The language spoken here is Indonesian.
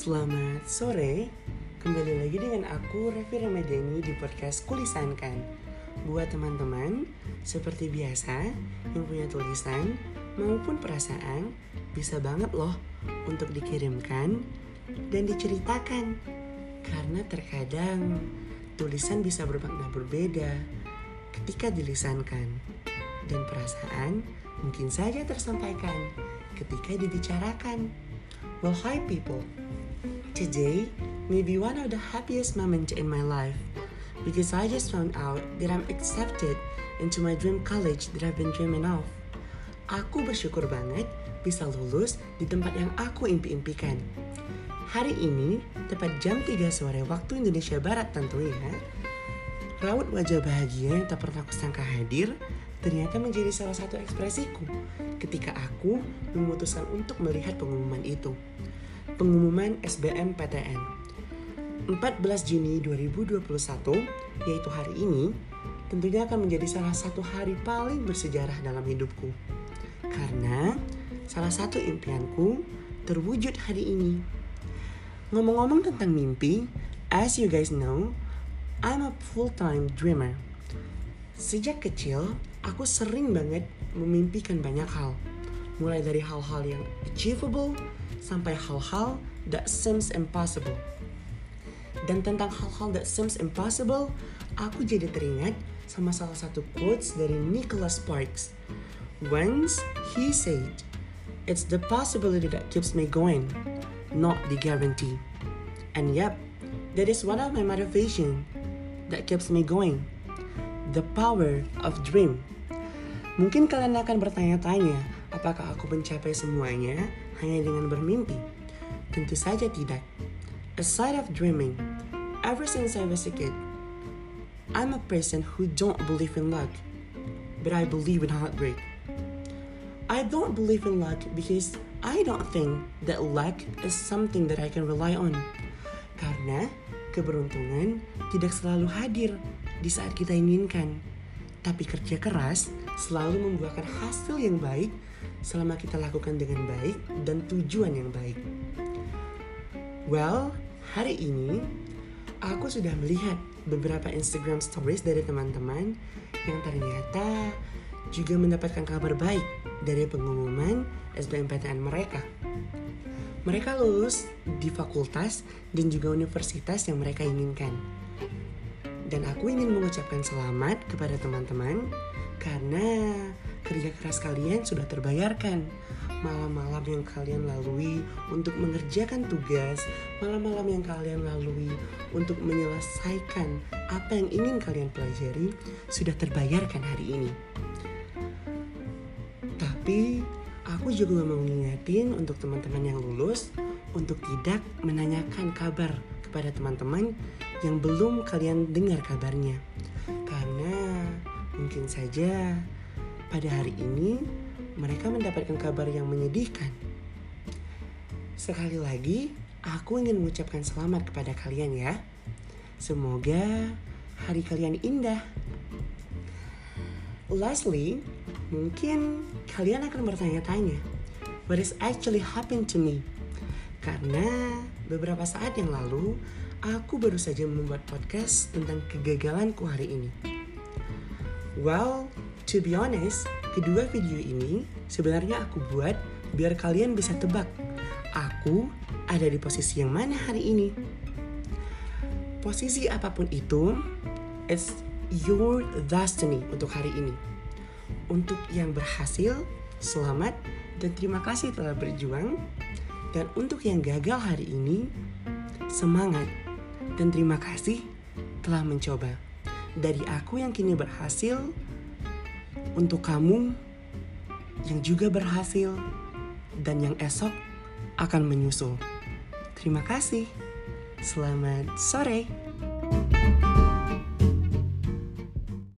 Selamat sore, kembali lagi dengan aku Revi Ramadhani di podcast Kulisankan Buat teman-teman, seperti biasa yang punya tulisan maupun perasaan Bisa banget loh untuk dikirimkan dan diceritakan. Karena terkadang tulisan bisa bermakna berbeda ketika dilisankan. Dan perasaan mungkin saja tersampaikan ketika dibicarakan. Well, hi people. Today may be one of the happiest moments in my life because I just found out that I'm accepted into my dream college that I've been dreaming of. Aku bersyukur banget bisa lulus di tempat yang aku impi-impikan. Hari ini, tepat jam 3 sore waktu Indonesia Barat tentunya, raut wajah bahagia yang tak pernah kusangka hadir ternyata menjadi salah satu ekspresiku ketika aku memutuskan untuk melihat pengumuman itu. Pengumuman SBM PTN. 14 Juni 2021, yaitu hari ini, tentunya akan menjadi salah satu hari paling bersejarah dalam hidupku. Karena salah satu impianku terwujud hari ini. Ngomong-ngomong tentang mimpi, as you guys know, I'm a full-time dreamer. Sejak kecil, aku sering banget memimpikan banyak hal. Mulai dari hal-hal yang achievable sampai hal-hal that seems impossible. Dan tentang hal-hal that seems impossible, aku jadi teringat sama salah satu quotes dari Nicholas Sparks. Once he said, It's the possibility that keeps me going, not the guarantee. And yep, that is one of my motivation that keeps me going. The power of dream. Mungkin kalian akan bertanya-tanya, apakah aku mencapai semuanya hanya dengan bermimpi? Tentu saja tidak. Aside of dreaming, ever since I was a kid, I'm a person who don't believe in luck, but I believe in heartbreak. I don't believe in luck because I don't think that luck is something that I can rely on. Karena keberuntungan tidak selalu hadir di saat kita inginkan. Tapi kerja keras selalu membuahkan hasil yang baik selama kita lakukan dengan baik dan tujuan yang baik. Well, hari ini aku sudah melihat beberapa Instagram stories dari teman-teman yang ternyata juga mendapatkan kabar baik dari pengumuman SBMPTN mereka. Mereka lulus di fakultas dan juga universitas yang mereka inginkan. Dan aku ingin mengucapkan selamat kepada teman-teman karena kerja keras kalian sudah terbayarkan. Malam-malam yang kalian lalui untuk mengerjakan tugas, malam-malam yang kalian lalui untuk menyelesaikan apa yang ingin kalian pelajari sudah terbayarkan hari ini. Tapi aku juga mau ngingetin untuk teman-teman yang lulus untuk tidak menanyakan kabar kepada teman-teman yang belum kalian dengar kabarnya. Karena mungkin saja pada hari ini mereka mendapatkan kabar yang menyedihkan. Sekali lagi, aku ingin mengucapkan selamat kepada kalian ya. Semoga hari kalian indah. Lastly, mungkin kalian akan bertanya-tanya, what is actually happened to me? Karena beberapa saat yang lalu, aku baru saja membuat podcast tentang kegagalanku hari ini. Well, to be honest, kedua video ini sebenarnya aku buat biar kalian bisa tebak aku ada di posisi yang mana hari ini. Posisi apa pun itu, it's your destiny untuk hari ini. Untuk yang berhasil, selamat dan terima kasih telah berjuang. Dan untuk yang gagal hari ini, semangat dan terima kasih telah mencoba. Dari aku yang kini berhasil, untuk kamu yang juga berhasil dan yang esok akan menyusul. Terima kasih. Selamat sore.